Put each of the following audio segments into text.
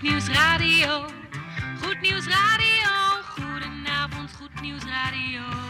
Goed Nieuws Radio. Goed Nieuws Radio. Goedenavond, Goed Nieuws Radio.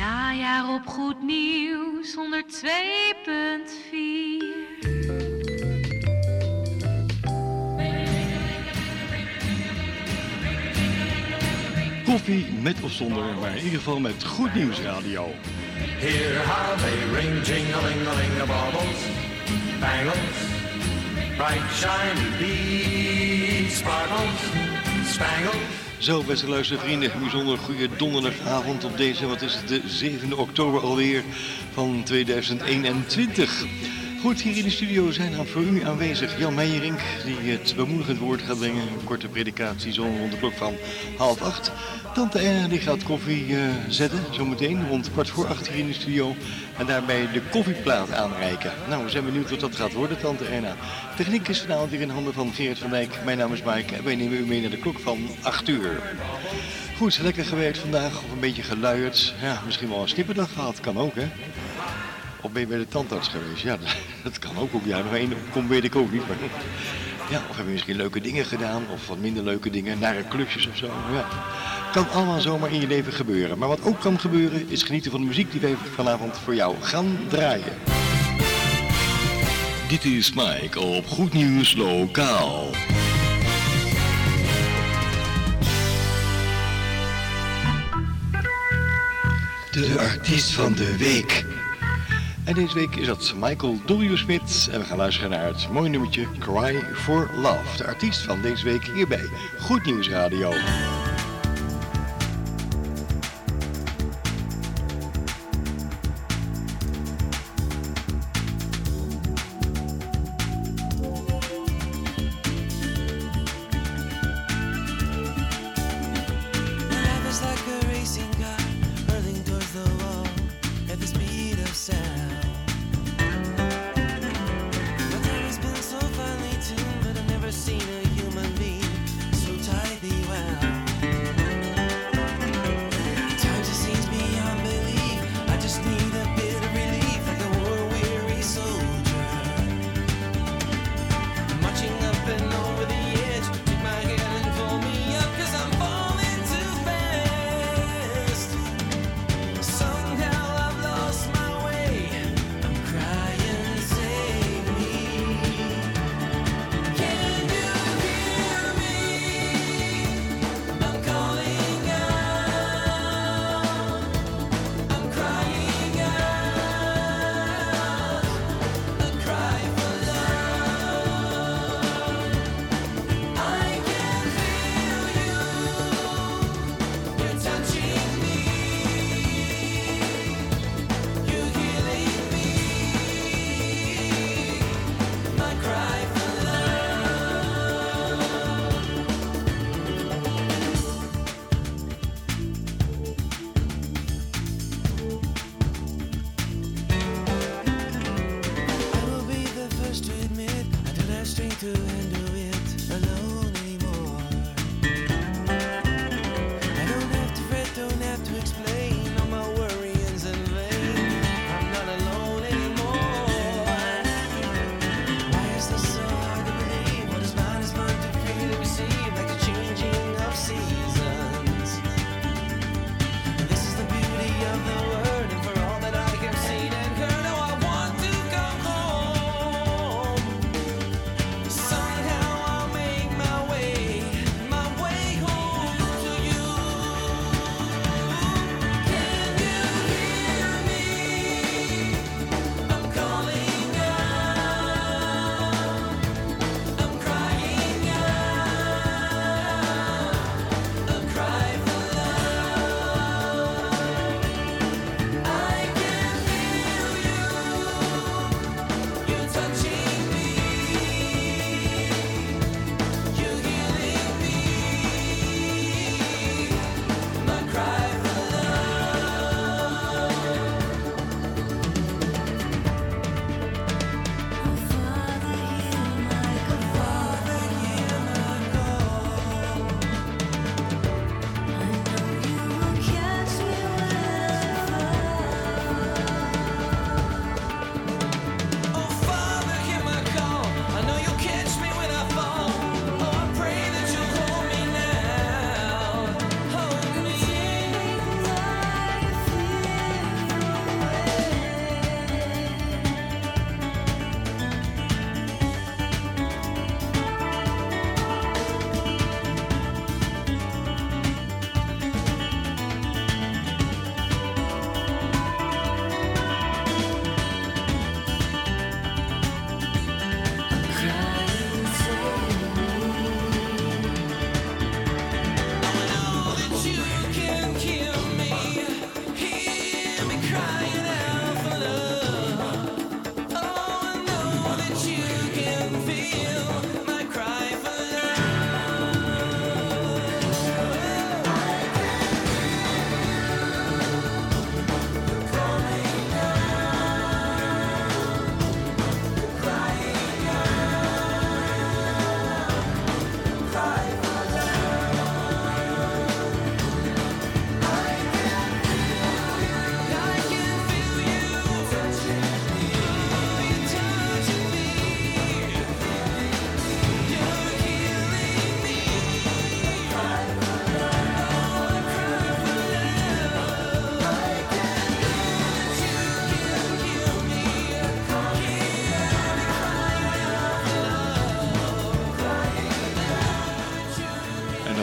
Najaar op Goed Nieuws 102.4. Koffie met of zonder, maar in ieder geval met Goed Nieuws Radio. Hear how they ring, the baubles, bangles, bright shiny beads, sparkles, spangles. Zo, beste luistervrienden, bijzonder goede donderdagavond op deze, wat is het, de 7 oktober alweer van 2021. Goed, hier in de studio zijn dan voor u aanwezig Jan Meijerink, die het bemoedigend woord gaat brengen. Een korte predikatie zo rond de klok van half acht. Tante Erna die gaat koffie eh, zetten, zometeen rond kwart voor acht hier in de studio. En daarbij de koffieplaat aanreiken. Nou, we zijn benieuwd wat dat gaat worden, Tante Erna. Techniek is vanavond weer in handen van Gerrit van Dijk. Mijn naam is Mike en wij nemen u mee naar de klok van 8 uur. Goed, lekker gewerkt vandaag, of een beetje geluierd. Ja, misschien wel een snipperdag gehad, kan ook hè. Of ben je bij de tandarts geweest? Ja, dat kan ook op jou. Nog één opkomt weet ik ook niet. Maar, ja, of heb je misschien leuke dingen gedaan, of wat minder leuke dingen, nare clubjes of zo. Ja. Kan allemaal zomaar in je leven gebeuren. Maar wat ook kan gebeuren, is genieten van de muziek die wij vanavond voor jou gaan draaien. Dit is Mike op Goed Nieuws Lokaal. De artiest van de week. En deze week is dat Michael. Smith. En we gaan luisteren naar het mooie nummertje Cry for Love. De artiest van deze week hierbij Goed Nieuws Radio.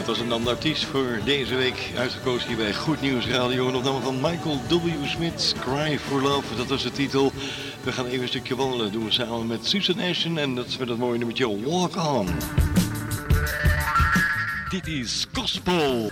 was een ander artiest voor deze week uitgekozen hier bij Goed Nieuws Radio. En opname van Michael W. Smith, Cry for Love, dat was de titel. We gaan even een stukje wandelen, dat doen we samen met Susan Ashen en dat is met het mooie nummertje Walk On. Dit is Gospel.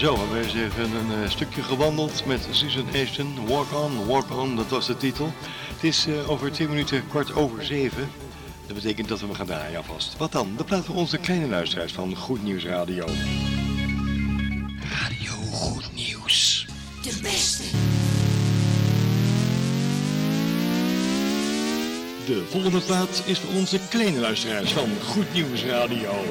Zo hebben we eens even een eh, stukje gewandeld met Susan Ashton. Walk on, walk on, dat was de titel. Het is eh, over 10 minuten kwart over 7. Dat betekent dat we hem gaan draaien alvast. Wat dan? De plaatsen voor onze kleine luisteraars van Goed Nieuws Radio. Radio Goed Nieuws. De beste. De volgende plaat is voor onze kleine luisteraars van Goed Nieuws Radio.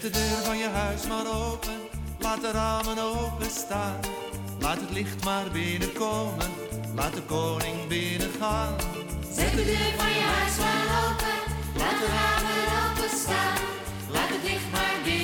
Zet de deur van je huis maar open, laat de ramen open staan. Laat het licht maar binnenkomen, laat de koning binnengaan. Zet de deur van je huis maar open, laat de ramen open staan. Laat het licht maar binnenkomen.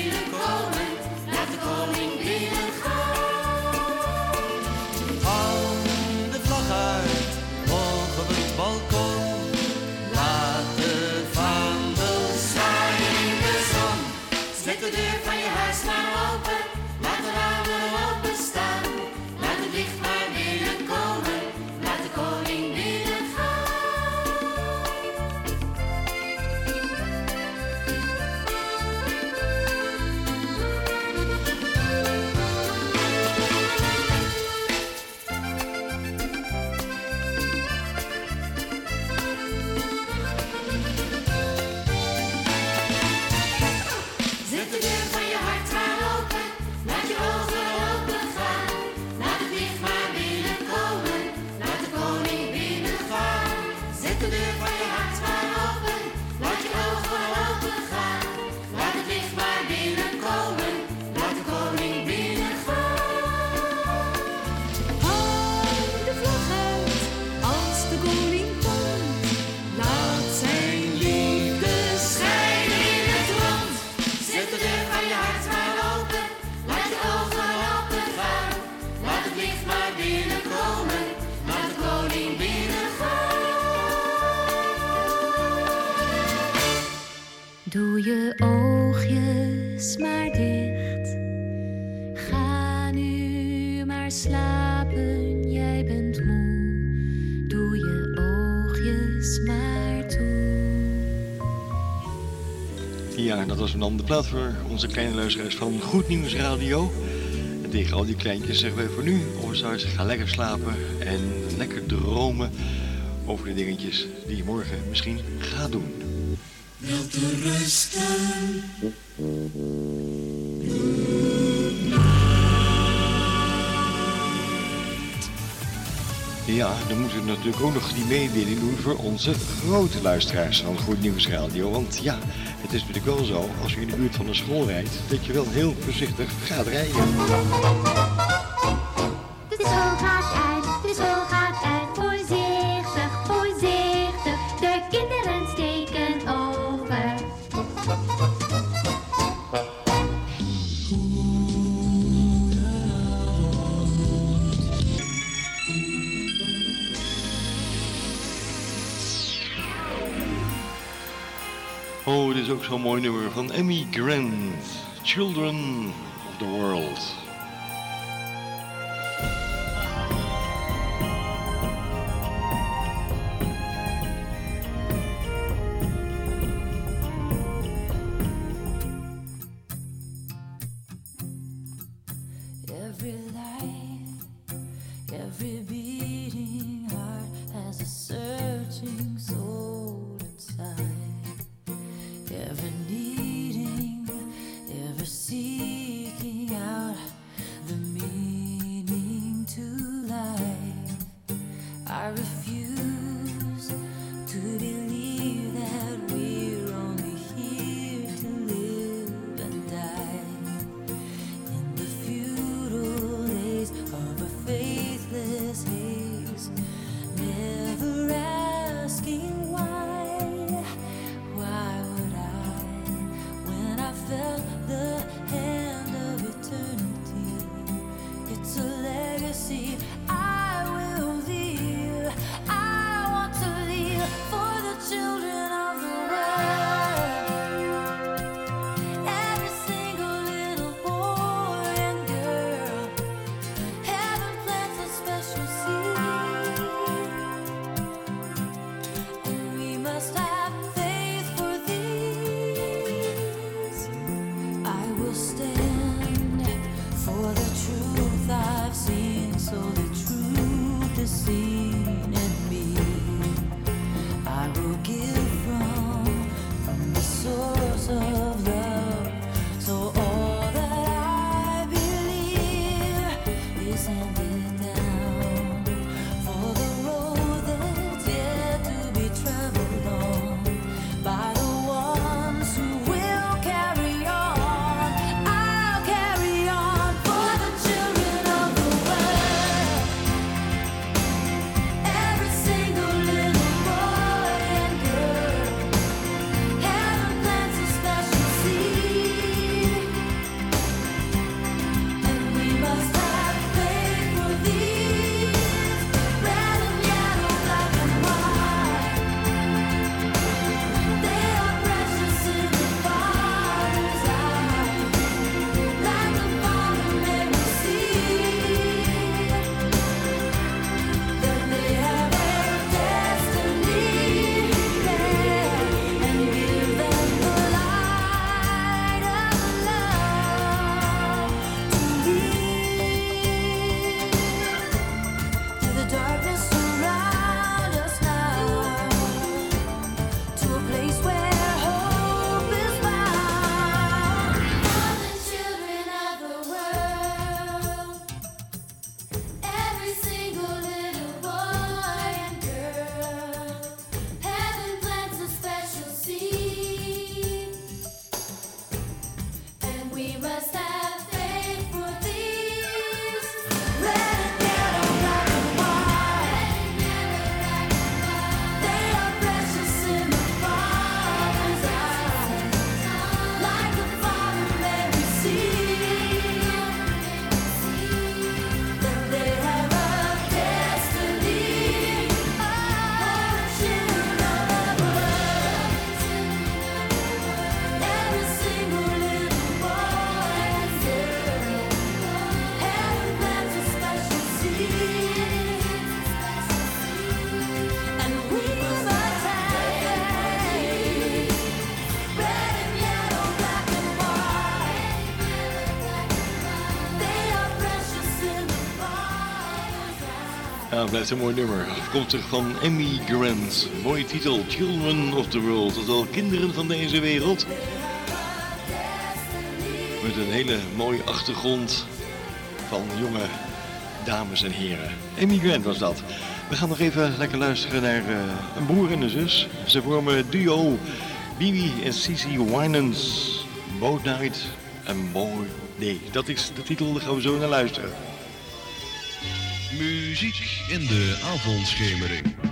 en dan de platform onze kleine luisteraars van Goed Nieuws Radio. En tegen al die kleintjes zeggen wij voor nu, overzijds, ga lekker slapen en lekker dromen over de dingetjes die je morgen misschien gaat doen. dan moeten natuurlijk ook nog die mee doen voor onze grote luisteraars van Goed Nieuws Radio. Want ja, het is natuurlijk wel zo, als je in de buurt van een school rijdt, dat je wel heel voorzichtig gaat rijden. zo'n mooi nummer van Emmy Grant, Children of the World. Blijft een mooi nummer. Afkomstig van Emmy Grant. Mooie titel, Children of the World. Oftewel kinderen van deze wereld. Met een hele mooie achtergrond van jonge dames en heren. Emmy Grant was dat. We gaan nog even lekker luisteren naar eh, een broer en een zus. Ze vormen duo Bibi en Cici Winans. Boat Night and Boy Day. Dat is de titel, daar gaan we zo naar luisteren. Muziek in de avondschemering.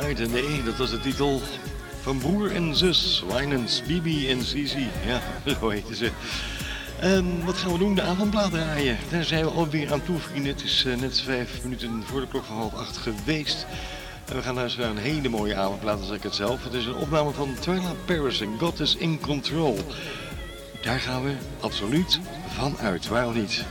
Night and Day, dat was de titel van broer en zus. Winans, Bibi en Sisi. Ja, zo heten ze. En wat gaan we doen? De avondplaat draaien. Daar zijn we alweer aan toe, vrienden. Het is eh, net vijf minuten voor de klok van half acht geweest. En we gaan luisteren naar een hele mooie avondplaat, als ik het zelf. Het is een opname van Twyla Paris en God is in Control. Daar gaan we absoluut van uit. Waarom niet?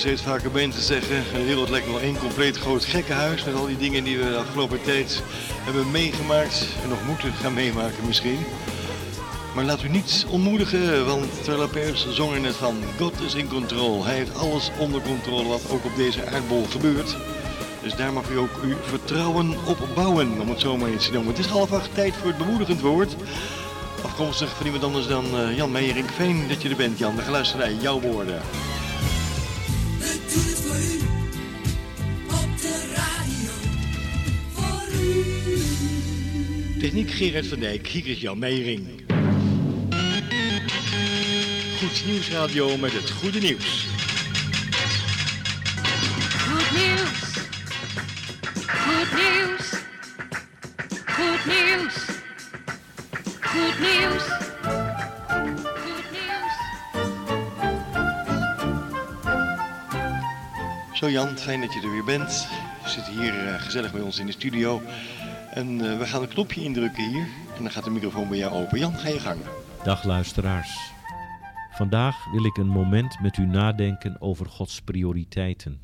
Steeds vaker mensen zeggen, de wereld lijkt wel één compleet groot gekkenhuis met al die dingen die we de afgelopen tijd hebben meegemaakt en nog moeten gaan meemaken misschien. Maar laat u niet ontmoedigen, want Tyler Perry zong er net van, God is in control. Hij heeft alles onder controle wat ook op deze aardbol gebeurt. Dus daar mag u ook uw vertrouwen op bouwen, om het zo maar eens te noemen. Het is half acht tijd voor het bemoedigend woord. Afkomstig van iemand anders dan eh, Jan Meijering. Fijn dat je er bent, Jan. Luisteren naar jouw woorden. Gerard van Dijk, hier is Jan Meijering. Goed Nieuwsradio met het goede nieuws. Goed nieuws. Goed nieuws. Goed nieuws. Goed nieuws. Goed nieuws. Zo Jan, fijn dat je er weer bent. Je zit hier eh, gezellig bij ons in de studio. En eh, we gaan een knopje indrukken hier. En dan gaat de microfoon bij jou open. Jan, ga je gang. Dag luisteraars. Vandaag wil ik een moment met u nadenken over Gods prioriteiten.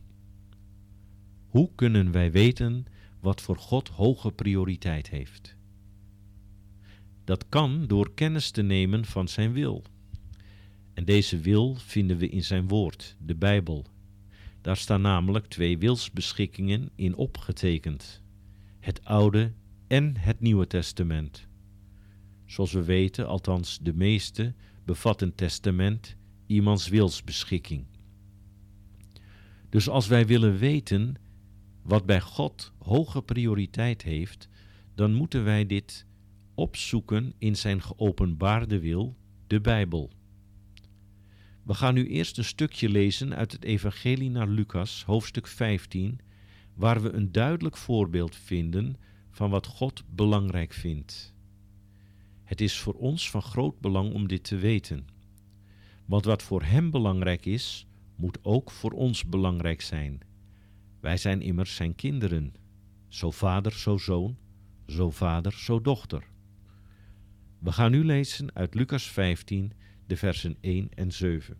Hoe kunnen wij weten wat voor God hoge prioriteit heeft? Dat kan door kennis te nemen van Zijn wil. En deze wil vinden we in Zijn woord, de Bijbel. Daar staan namelijk twee wilsbeschikkingen in opgetekend: het Oude en het Nieuwe Testament. Zoals we weten, althans de meeste, bevat een testament iemands wilsbeschikking. Dus als wij willen weten wat bij God hoge prioriteit heeft, dan moeten wij dit opzoeken in zijn geopenbaarde wil, de Bijbel. We gaan nu eerst een stukje lezen uit het Evangelie naar Lucas, hoofdstuk 15, waar we een duidelijk voorbeeld vinden van wat God belangrijk vindt. Het is voor ons van groot belang om dit te weten. Want wat voor Hem belangrijk is, moet ook voor ons belangrijk zijn. Wij zijn immers Zijn kinderen. Zo vader, zo zoon, zo vader, zo dochter. We gaan nu lezen uit Lucas 15, de versen 1 en 7.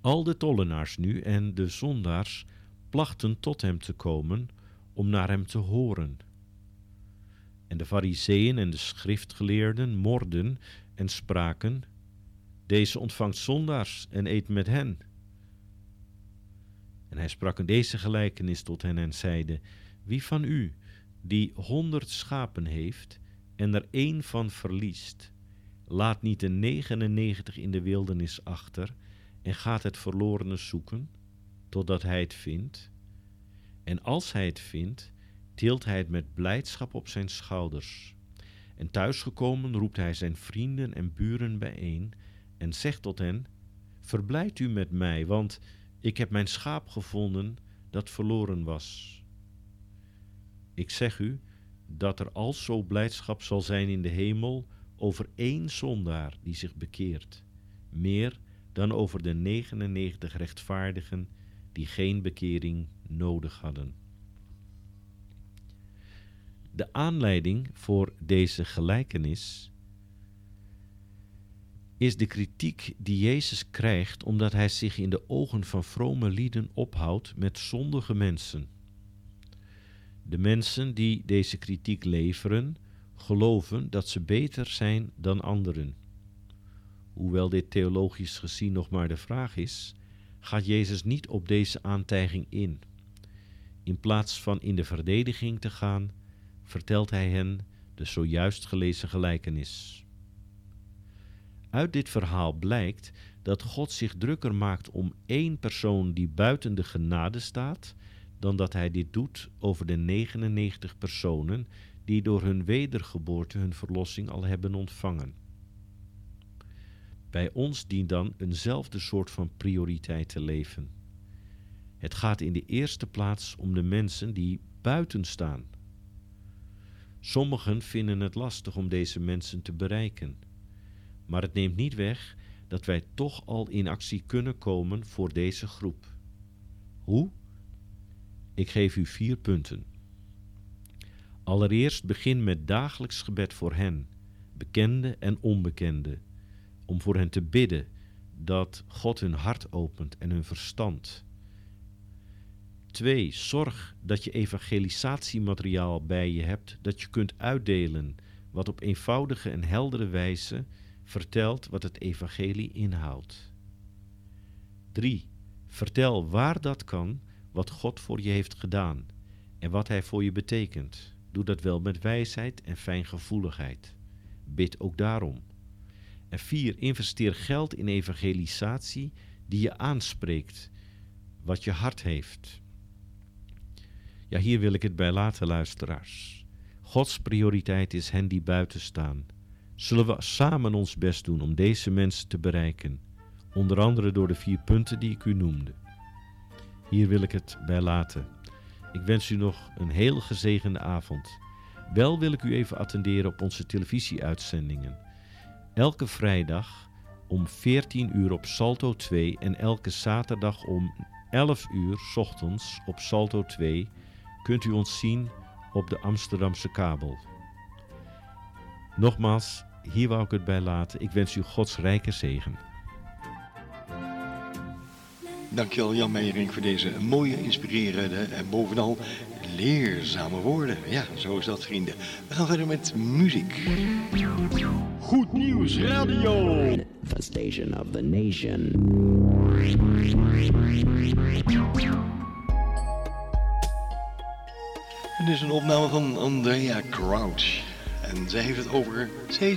Al de tollenaars nu en de zondaars plachten tot hem te komen om naar hem te horen. En de fariseeën en de schriftgeleerden morden en spraken, deze ontvangt zondaars en eet met hen. En hij sprak in deze gelijkenis tot hen en zeide, wie van u, die honderd schapen heeft en er één van verliest, laat niet de 99 in de wildernis achter en gaat het verlorene zoeken, totdat hij het vindt. En als hij het vindt, tilt hij het met blijdschap op zijn schouders. En thuisgekomen roept hij zijn vrienden en buren bijeen en zegt tot hen: Verblijd u met mij, want ik heb mijn schaap gevonden dat verloren was. Ik zeg u dat er al zo blijdschap zal zijn in de hemel over één zondaar die zich bekeert, meer dan over de 99 rechtvaardigen die geen bekering nodig hadden. De aanleiding voor deze gelijkenis is de kritiek die Jezus krijgt omdat hij zich in de ogen van vrome lieden ophoudt met zondige mensen. De mensen die deze kritiek leveren, geloven dat ze beter zijn dan anderen. Hoewel dit theologisch gezien nog maar de vraag is, gaat Jezus niet op deze aantijging in. In plaats van in de verdediging te gaan, vertelt hij hen de zojuist gelezen gelijkenis. Uit dit verhaal blijkt dat God zich drukker maakt om één persoon die buiten de genade staat, dan dat hij dit doet over de 99 personen die door hun wedergeboorte hun verlossing al hebben ontvangen. Bij ons dient dan eenzelfde soort van prioriteit te leven. Het gaat in de eerste plaats om de mensen die buiten staan. Sommigen vinden het lastig om deze mensen te bereiken, maar het neemt niet weg dat wij toch al in actie kunnen komen voor deze groep. Hoe? Ik geef u vier punten. Allereerst begin met dagelijks gebed voor hen, bekende en onbekende, om voor hen te bidden dat God hun hart opent en hun verstand. Twee, zorg dat je evangelisatiemateriaal bij je hebt dat je kunt uitdelen, wat op eenvoudige en heldere wijze vertelt wat het evangelie inhoudt. 3. Vertel waar dat kan wat God voor je heeft gedaan en wat Hij voor je betekent. Doe dat wel met wijsheid en fijngevoeligheid. Bid ook daarom. En 4. Investeer geld in evangelisatie die je aanspreekt, wat je hart heeft. Ja, hier wil ik het bij laten, luisteraars. Gods prioriteit is hen die buiten staan. Zullen we samen ons best doen om deze mensen te bereiken, onder andere door de vier punten die ik u noemde. Hier wil ik het bij laten. Ik wens u nog een heel gezegende avond. Wel wil ik u even attenderen op onze televisieuitzendingen. Elke vrijdag om 14 uur op Salto 2 en elke zaterdag om 11 uur ochtends op Salto 2 kunt u ons zien op de Amsterdamse kabel. Nogmaals, hier wou ik het bij laten. Ik wens u Gods rijke zegen. Dankjewel Jan Meijering voor deze mooie, inspirerende en bovenal leerzame woorden. Ja, zo is dat vrienden. We gaan verder met muziek. Goed Nieuws Radio. The station of the nation. Het is een opname van Andrea Crouch. En zij heeft het over Say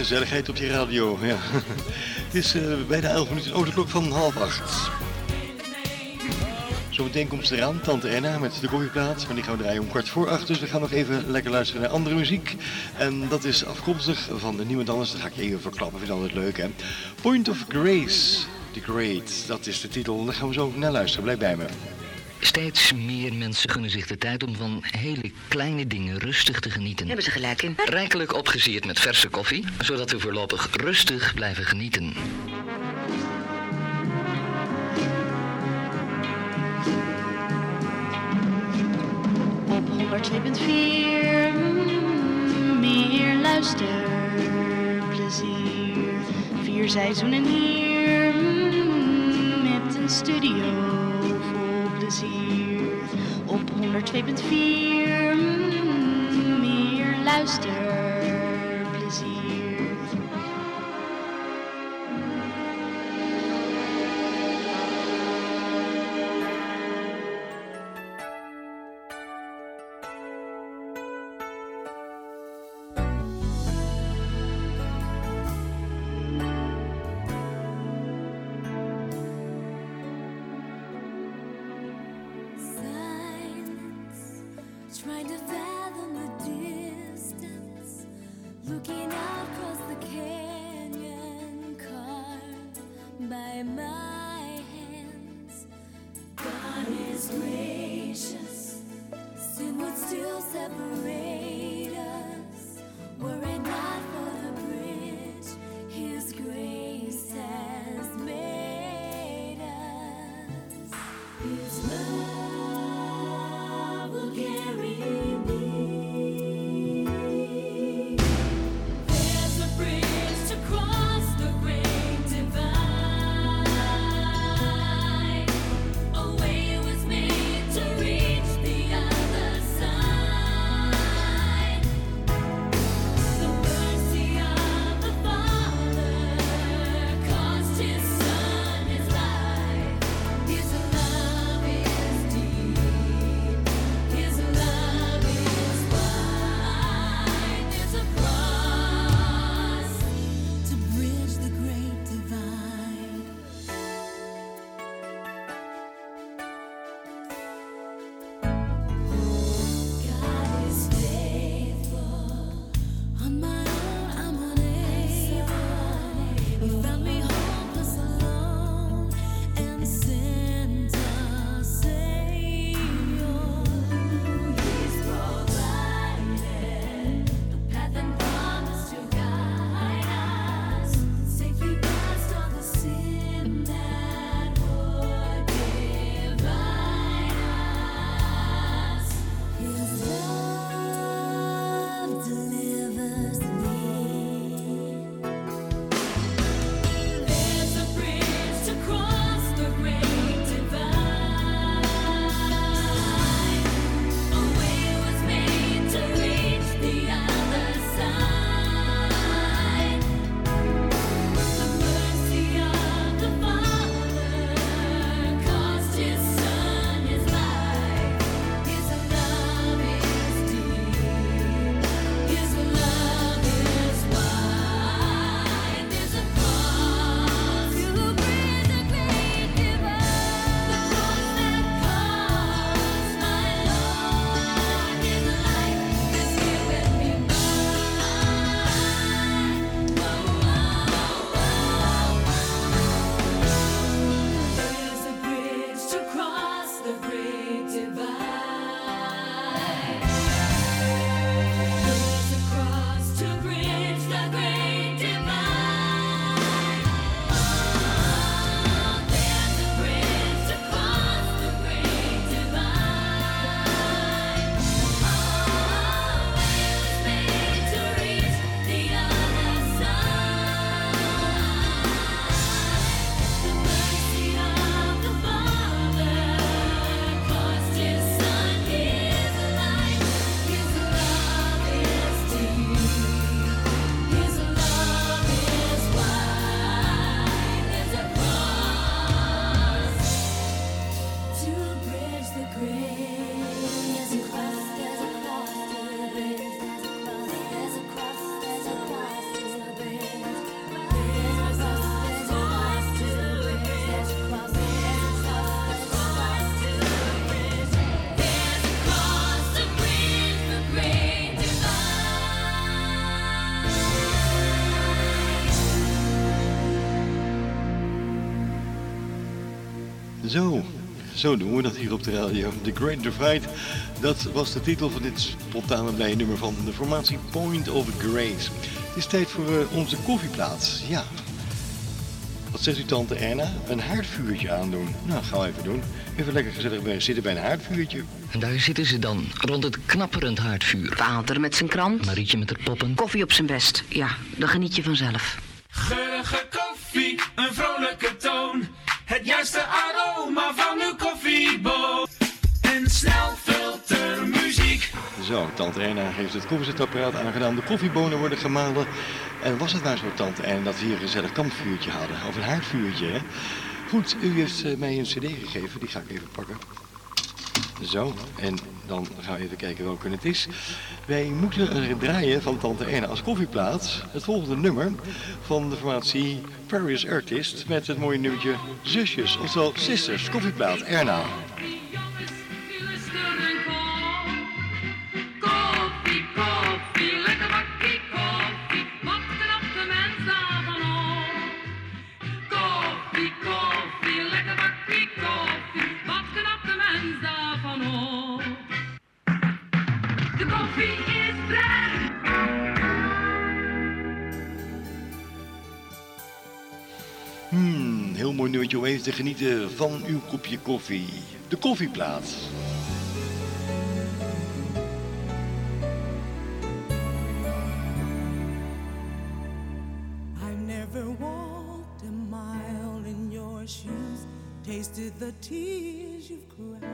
gezelligheid op die radio, ja. Het is eh, bijna 11 minuten, oh de klok van half acht. Zometeen komt ze eraan, Tante Erna met de koffieplaat. Maar die gaan we draaien om kwart voor acht. Dus we gaan nog even lekker luisteren naar andere muziek. En dat is afkomstig van niemand anders. Dat ga ik je even verklappen, vind ik altijd leuk hè. Point of Grace, The Great. Dat is de titel. Daar gaan we zo naar luisteren. Blijf bij me. Steeds meer mensen gunnen zich de tijd om van hele kleine dingen rustig te genieten. Hebben ze gelijk in. Rijkelijk opgesierd met verse koffie, zodat we voorlopig rustig blijven genieten. Op 102.4 mm, meer luisterplezier. Vier seizoenen hier mm, met een studio Op 102.4 mm, meer luisterplezier. my. Zo, zo doen we dat hier op de radio. The Great Divide, dat was de titel van dit spontane blije nummer van de formatie Point of Grace. Het is tijd voor eh, onze koffieplaats. Ja. Wat zegt u tante Erna? Een haardvuurtje aandoen. Nou, gaan we even doen. Even lekker gezellig bij zitten bij een haardvuurtje. En daar zitten ze dan, rond het knapperend haardvuur. Waalder met zijn krant. Marietje met haar poppen. Koffie op zijn best. Ja, dan geniet je vanzelf. Geurige koffie, een vrolijke toon. Het juiste aroma van uw koffieboon. En snel filtermuziek. Zo, tante Erna heeft het koffiezetapparaat aangedaan. De koffiebonen worden gemalen. En was het nou zo, tante Erna, dat we hier een gezellig kampvuurtje hadden? Of een haardvuurtje, hè? Goed, u heeft eh, mij een cd gegeven. Die ga ik even pakken. Zo, en dan gaan we even kijken welke het is. Wij moeten draaien van Tante Erna als koffieplaats het volgende nummer van de formatie Paris Artist met het mooie nummertje Zusjes, oftewel Sisters, koffieplaat Erna. Mooi nummertje om even te genieten van uw kopje koffie. De koffieplaat. I've never walked a mile in your shoes, tasted the tears you've cried.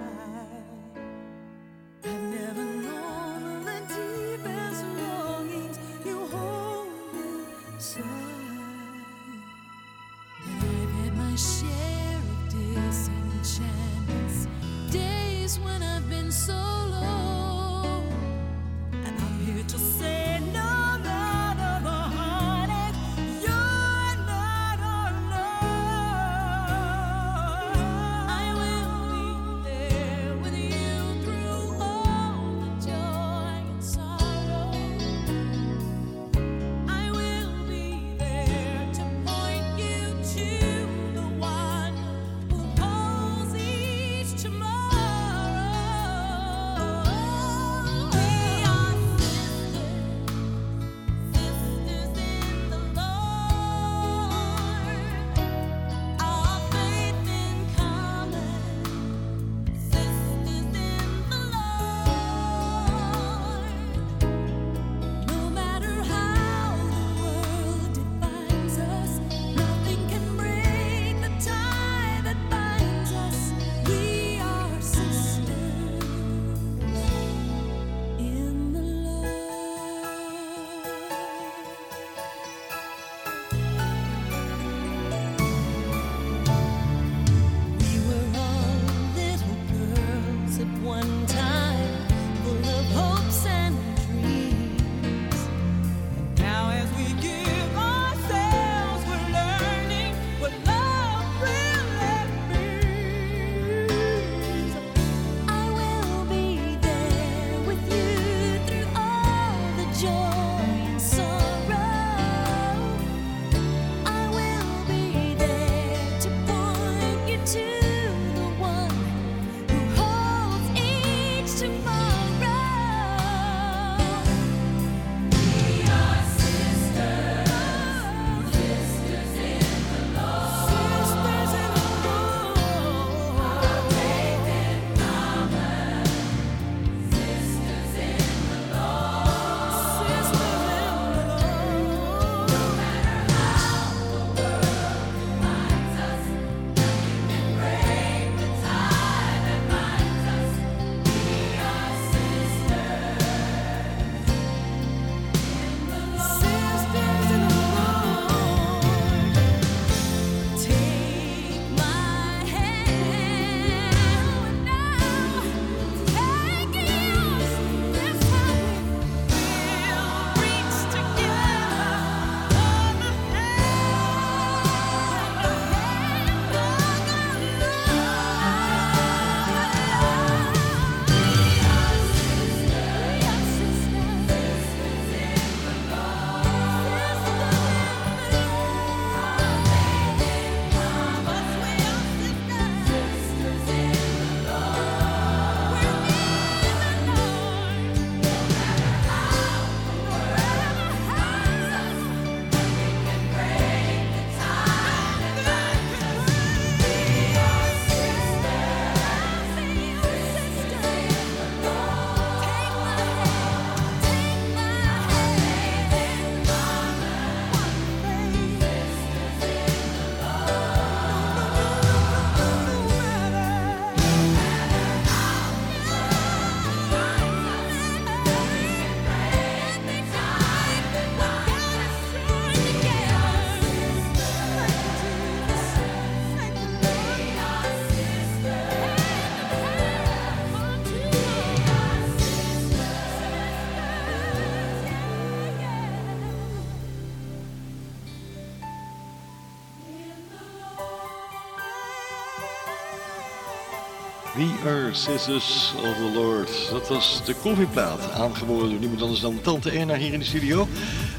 Paper Scissors of the Lord. Dat was de koffieplaat, aangeboden door niemand anders dan Tante Erna hier in de studio.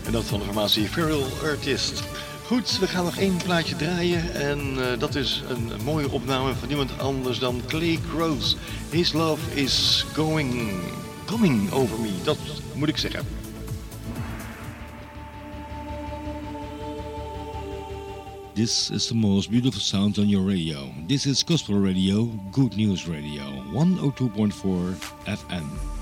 En dat van de formatie Feral Artist. Goed, we gaan nog één plaatje draaien. En eh, dat is een mooie opname van niemand anders dan Clay Groves. His love is going, coming over me. Dat moet ik zeggen. This is the most beautiful sound on your radio. This is Gospel Radio, Good News Radio, 102.4 FM.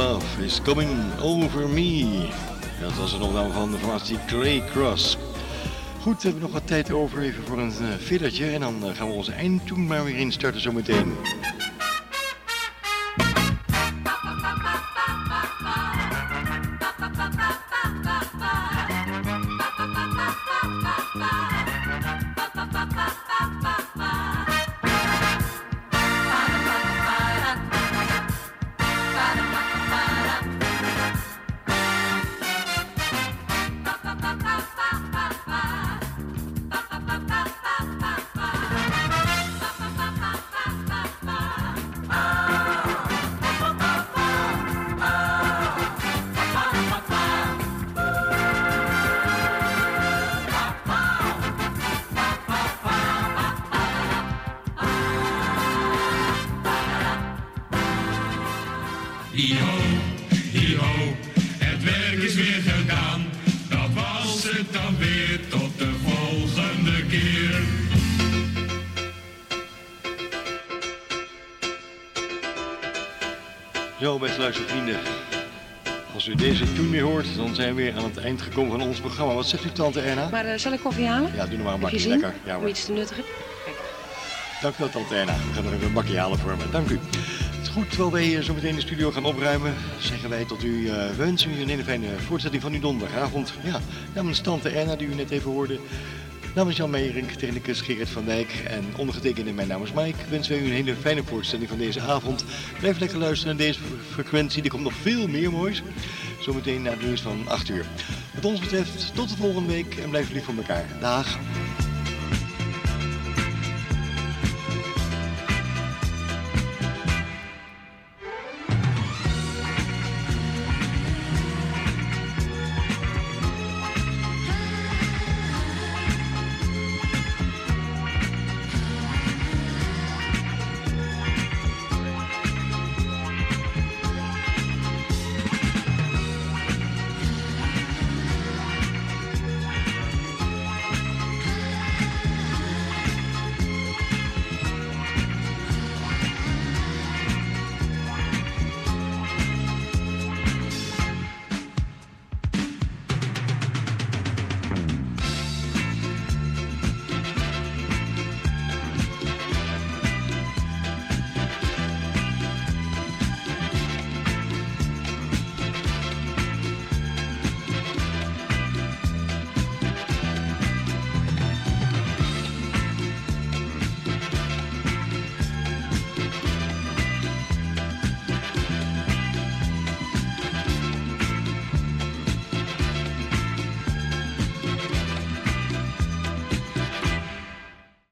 Love is Coming Over Me. Dat was er nog wel van de formatie Grey Cross. Goed, we hebben nog wat tijd over even voor een uh, en dan eh, gaan we onze eindtoen maar weer instarten zometeen. meteen. Eind gekomen van ons programma. Wat zegt u, tante Erna? Maar eh, zal ik koffie halen? Ja, doe nog maar een bakje. Lekker. Ja, Om iets te nuttigen? Dank u wel, tante Erna. We gaan er even een bakje halen voor me. Dank u. Het is goed, terwijl wij zo meteen de studio gaan opruimen, zeggen wij tot u, we wensen u een hele fijne voortzetting van uw donderdagavond. Ja, namens tante Erna, die u net even hoorde, namens Jan Meijering, technicus Gerrit van Dijk en ondergetekende, mijn naam is Mike, wensen wij u een hele fijne voortzetting van deze avond. Blijf lekker luisteren naar deze frequentie, er komt nog veel meer moois. Zometeen naar het nieuws van 8 uur. Wat ons betreft, tot de volgende week en blijf lief voor elkaar. Dag.